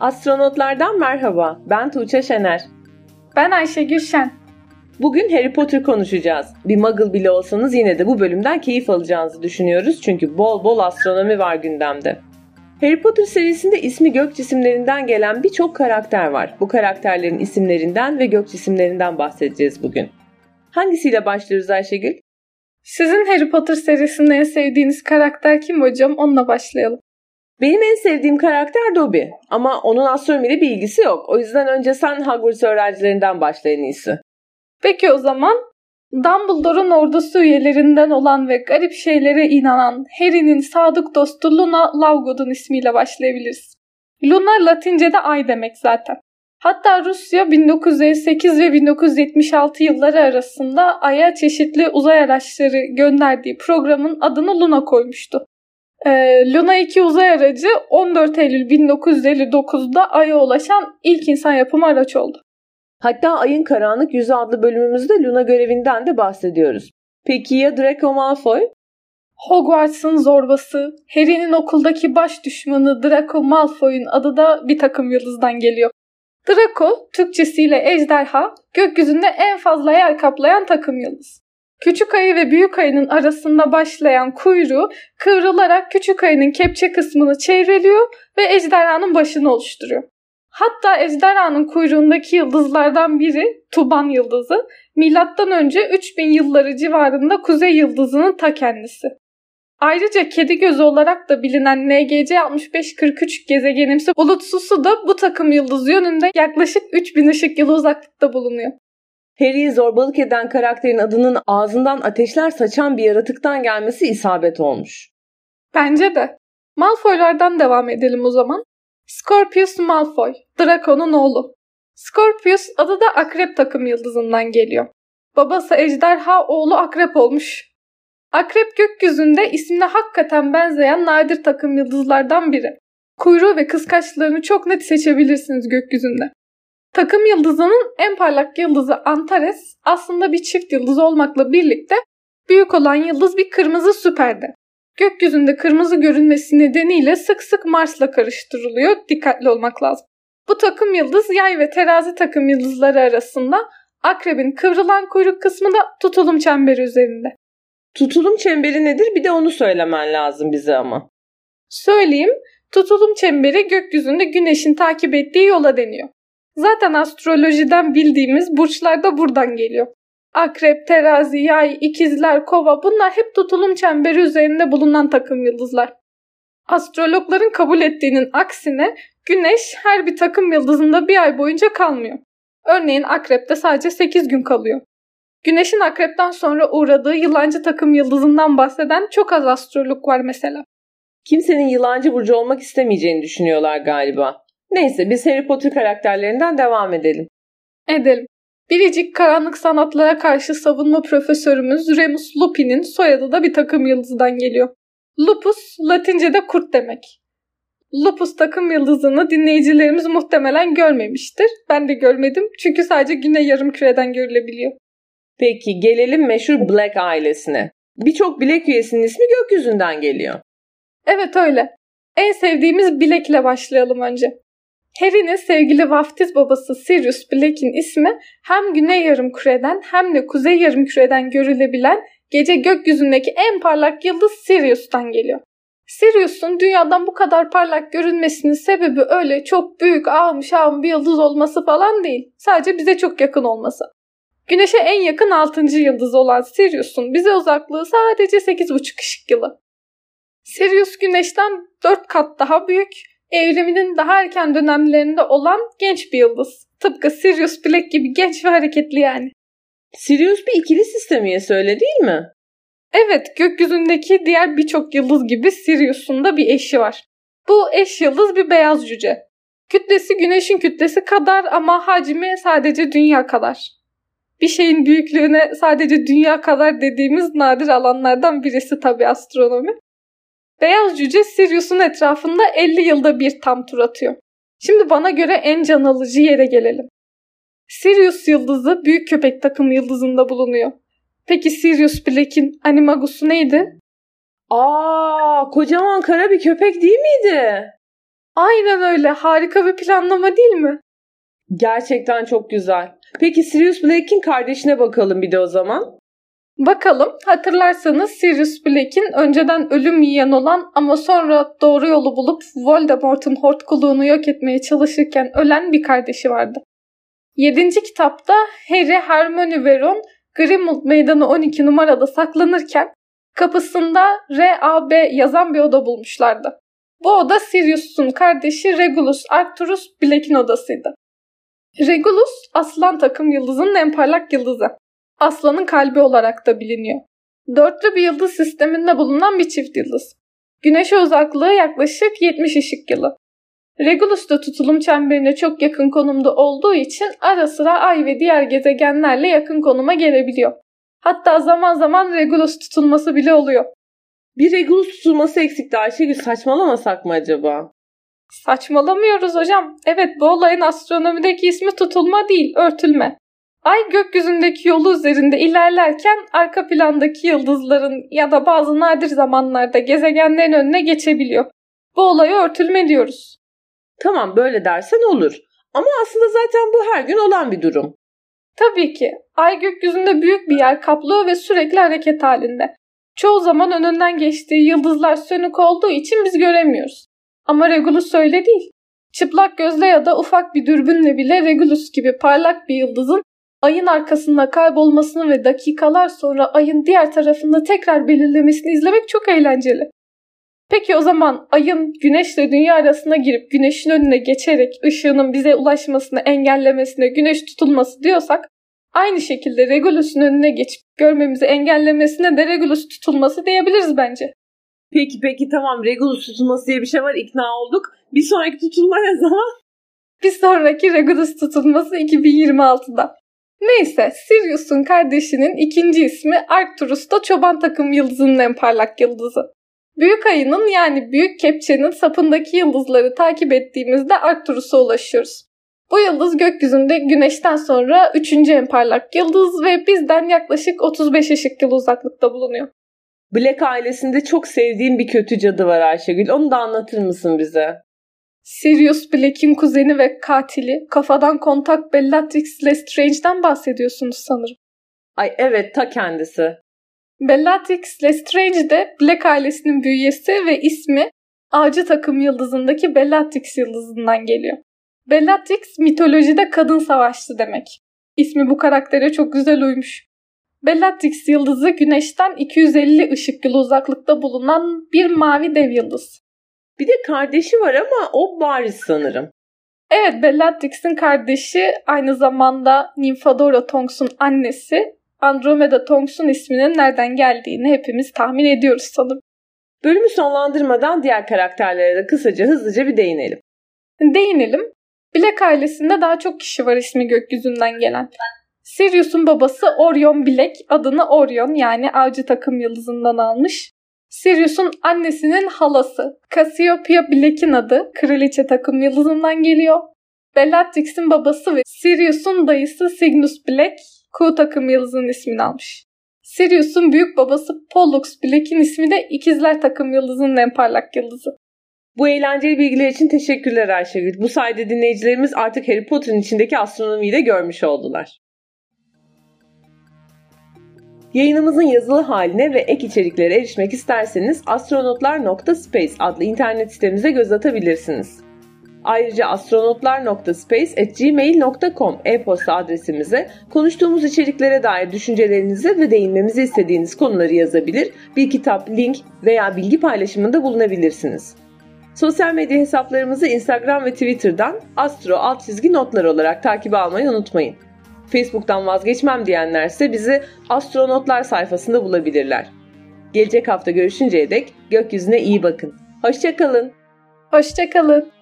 Astronotlardan merhaba. Ben Tuğçe Şener. Ben Ayşe Gülşen. Bugün Harry Potter konuşacağız. Bir muggle bile olsanız yine de bu bölümden keyif alacağınızı düşünüyoruz. Çünkü bol bol astronomi var gündemde. Harry Potter serisinde ismi gök cisimlerinden gelen birçok karakter var. Bu karakterlerin isimlerinden ve gök cisimlerinden bahsedeceğiz bugün. Hangisiyle başlıyoruz Ayşegül? Sizin Harry Potter serisinde en sevdiğiniz karakter kim hocam? Onunla başlayalım. Benim en sevdiğim karakter Dobby ama onun astronomiyle bir ilgisi yok. O yüzden önce sen Hogwarts öğrencilerinden başla en iyisi. Peki o zaman Dumbledore'un ordusu üyelerinden olan ve garip şeylere inanan Harry'nin sadık dostu Luna Lovegood'un ismiyle başlayabiliriz. Luna Latince'de ay demek zaten. Hatta Rusya 1958 ve 1976 yılları arasında Ay'a çeşitli uzay araçları gönderdiği programın adını Luna koymuştu. Ee, Luna 2 uzay aracı 14 Eylül 1959'da Ay'a ulaşan ilk insan yapımı araç oldu. Hatta Ay'ın Karanlık Yüzü adlı bölümümüzde Luna görevinden de bahsediyoruz. Peki ya Draco Malfoy? Hogwarts'ın zorbası, Harry'nin okuldaki baş düşmanı Draco Malfoy'un adı da bir takım yıldızdan geliyor. Draco, Türkçesiyle ejderha, gökyüzünde en fazla yer kaplayan takım yıldız. Küçük ayı ve büyük ayının arasında başlayan kuyruğu kıvrılarak küçük ayının kepçe kısmını çevreliyor ve ejderhanın başını oluşturuyor. Hatta ejderhanın kuyruğundaki yıldızlardan biri Tuban yıldızı milattan önce 3000 yılları civarında kuzey yıldızının ta kendisi. Ayrıca kedi gözü olarak da bilinen NGC 6543 gezegenimsi bulutsusu da bu takım yıldız yönünde yaklaşık 3000 ışık yılı uzaklıkta bulunuyor. Harry'i zorbalık eden karakterin adının ağzından ateşler saçan bir yaratıktan gelmesi isabet olmuş. Bence de. Malfoylardan devam edelim o zaman. Scorpius Malfoy, Draco'nun oğlu. Scorpius adı da akrep takım yıldızından geliyor. Babası ejderha, oğlu akrep olmuş. Akrep gökyüzünde ismine hakikaten benzeyen nadir takım yıldızlardan biri. Kuyruğu ve kıskaçlarını çok net seçebilirsiniz gökyüzünde. Takım yıldızının en parlak yıldızı Antares aslında bir çift yıldız olmakla birlikte büyük olan yıldız bir kırmızı süperde. Gökyüzünde kırmızı görünmesi nedeniyle sık sık Mars'la karıştırılıyor. Dikkatli olmak lazım. Bu takım yıldız yay ve terazi takım yıldızları arasında akrebin kıvrılan kuyruk kısmı da tutulum çemberi üzerinde. Tutulum çemberi nedir bir de onu söylemen lazım bize ama. Söyleyeyim. Tutulum çemberi gökyüzünde güneşin takip ettiği yola deniyor. Zaten astrolojiden bildiğimiz burçlar da buradan geliyor. Akrep, terazi, yay, ikizler, kova bunlar hep tutulum çemberi üzerinde bulunan takım yıldızlar. Astrologların kabul ettiğinin aksine güneş her bir takım yıldızında bir ay boyunca kalmıyor. Örneğin akrepte sadece 8 gün kalıyor. Güneşin akrepten sonra uğradığı yılancı takım yıldızından bahseden çok az astrolog var mesela. Kimsenin yılancı burcu olmak istemeyeceğini düşünüyorlar galiba. Neyse biz Harry Potter karakterlerinden devam edelim. Edelim. Biricik karanlık sanatlara karşı savunma profesörümüz Remus Lupin'in soyadı da bir takım yıldızdan geliyor. Lupus Latince'de kurt demek. Lupus takım yıldızını dinleyicilerimiz muhtemelen görmemiştir. Ben de görmedim çünkü sadece güney yarımküreden görülebiliyor. Peki gelelim meşhur Black ailesine. Birçok Black üyesinin ismi gökyüzünden geliyor. Evet öyle. En sevdiğimiz Black ile başlayalım önce. Harry'nin sevgili vaftiz babası Sirius Black'in ismi hem güney yarımküreden hem de kuzey yarımküreden görülebilen gece gökyüzündeki en parlak yıldız Sirius'tan geliyor. Sirius'un dünyadan bu kadar parlak görünmesinin sebebi öyle çok büyük ağım şağım bir yıldız olması falan değil. Sadece bize çok yakın olması. Güneşe en yakın 6. yıldız olan Sirius'un bize uzaklığı sadece 8,5 ışık yılı. Sirius Güneş'ten 4 kat daha büyük, evriminin daha erken dönemlerinde olan genç bir yıldız. Tıpkı Sirius Black gibi genç ve hareketli yani. Sirius bir ikili sistem üyesi öyle değil mi? Evet, gökyüzündeki diğer birçok yıldız gibi Sirius'un da bir eşi var. Bu eş yıldız bir beyaz cüce. Kütlesi güneşin kütlesi kadar ama hacmi sadece dünya kadar. Bir şeyin büyüklüğüne sadece dünya kadar dediğimiz nadir alanlardan birisi tabi astronomi. Beyaz cüce Sirius'un etrafında 50 yılda bir tam tur atıyor. Şimdi bana göre en can alıcı yere gelelim. Sirius yıldızı büyük köpek takım yıldızında bulunuyor. Peki Sirius Black'in animagusu neydi? Aa, kocaman kara bir köpek değil miydi? Aynen öyle. Harika bir planlama değil mi? Gerçekten çok güzel. Peki Sirius Black'in kardeşine bakalım bir de o zaman. Bakalım hatırlarsanız Sirius Black'in önceden ölüm yiyen olan ama sonra doğru yolu bulup Voldemort'un hortkuluğunu yok etmeye çalışırken ölen bir kardeşi vardı. 7. kitapta Harry, Hermione ve Ron Grimmauld Meydanı 12 numarada saklanırken kapısında R.A.B. yazan bir oda bulmuşlardı. Bu oda Sirius'un kardeşi Regulus Arcturus Black'in odasıydı. Regulus aslan takım yıldızının en parlak yıldızı. Aslanın kalbi olarak da biliniyor. Dörtlü bir yıldız sisteminde bulunan bir çift yıldız. Güneşe uzaklığı yaklaşık 70 ışık yılı. Regulus da tutulum çemberine çok yakın konumda olduğu için ara sıra Ay ve diğer gezegenlerle yakın konuma gelebiliyor. Hatta zaman zaman Regulus tutulması bile oluyor. Bir Regulus tutulması eksikti Ayşegül saçmalamasak mı acaba? Saçmalamıyoruz hocam. Evet bu olayın astronomideki ismi tutulma değil, örtülme. Ay gökyüzündeki yolu üzerinde ilerlerken arka plandaki yıldızların ya da bazı nadir zamanlarda gezegenlerin önüne geçebiliyor. Bu olaya örtülme diyoruz. Tamam böyle dersen olur. Ama aslında zaten bu her gün olan bir durum. Tabii ki. Ay gökyüzünde büyük bir yer kaplıyor ve sürekli hareket halinde. Çoğu zaman önünden geçtiği yıldızlar sönük olduğu için biz göremiyoruz. Ama Regulus öyle değil. Çıplak gözle ya da ufak bir dürbünle bile Regulus gibi parlak bir yıldızın ayın arkasında kaybolmasını ve dakikalar sonra ayın diğer tarafında tekrar belirlemesini izlemek çok eğlenceli. Peki o zaman ayın güneşle dünya arasına girip güneşin önüne geçerek ışığının bize ulaşmasını engellemesine güneş tutulması diyorsak aynı şekilde Regulus'un önüne geçip görmemizi engellemesine de Regulus tutulması diyebiliriz bence. Peki peki tamam Regulus tutulması diye bir şey var ikna olduk. Bir sonraki tutulma ne zaman? Bir sonraki Regulus tutulması 2026'da. Neyse Sirius'un kardeşinin ikinci ismi Arcturus da çoban takım yıldızının en parlak yıldızı. Büyük ayının yani büyük kepçenin sapındaki yıldızları takip ettiğimizde Arcturus'a ulaşıyoruz. Bu yıldız gökyüzünde güneşten sonra üçüncü en parlak yıldız ve bizden yaklaşık 35 ışık yılı uzaklıkta bulunuyor. Black ailesinde çok sevdiğim bir kötü cadı var Ayşegül. Onu da anlatır mısın bize? Sirius Black'in kuzeni ve katili, kafadan kontak Bellatrix Lestrange'den bahsediyorsunuz sanırım. Ay evet ta kendisi. Bellatrix Lestrange de Black ailesinin büyüyesi ve ismi Ağacı takım yıldızındaki Bellatrix yıldızından geliyor. Bellatrix mitolojide kadın savaşçı demek. İsmi bu karaktere çok güzel uymuş. Bellatrix yıldızı güneşten 250 ışık yılı uzaklıkta bulunan bir mavi dev yıldız. Bir de kardeşi var ama o bariz sanırım. Evet Bellatrix'in kardeşi aynı zamanda Nymphadora Tonks'un annesi Andromeda Tonks'un isminin nereden geldiğini hepimiz tahmin ediyoruz sanırım. Bölümü sonlandırmadan diğer karakterlere de kısaca hızlıca bir değinelim. Değinelim. Black ailesinde daha çok kişi var ismi gökyüzünden gelen. Sirius'un babası Orion Black adını Orion yani avcı takım yıldızından almış. Sirius'un annesinin halası Cassiopeia Black'in adı kraliçe takım yıldızından geliyor. Bellatrix'in babası ve Sirius'un dayısı Cygnus Black Q takım yıldızının ismini almış. Sirius'un büyük babası Pollux Black'in ismi de İkizler takım yıldızının en parlak yıldızı. Bu eğlenceli bilgiler için teşekkürler Ayşegül. Bu sayede dinleyicilerimiz artık Harry Potter'ın içindeki astronomiyi de görmüş oldular. Yayınımızın yazılı haline ve ek içeriklere erişmek isterseniz astronotlar.space adlı internet sitemize göz atabilirsiniz. Ayrıca astronotlar.space.gmail.com e-posta adresimize konuştuğumuz içeriklere dair düşüncelerinizi ve değinmemizi istediğiniz konuları yazabilir, bir kitap, link veya bilgi paylaşımında bulunabilirsiniz. Sosyal medya hesaplarımızı Instagram ve Twitter'dan astro alt çizgi notlar olarak takip almayı unutmayın. Facebook'tan vazgeçmem diyenlerse bizi astronotlar sayfasında bulabilirler. Gelecek hafta görüşünceye dek gökyüzüne iyi bakın. Hoşçakalın. Hoşçakalın.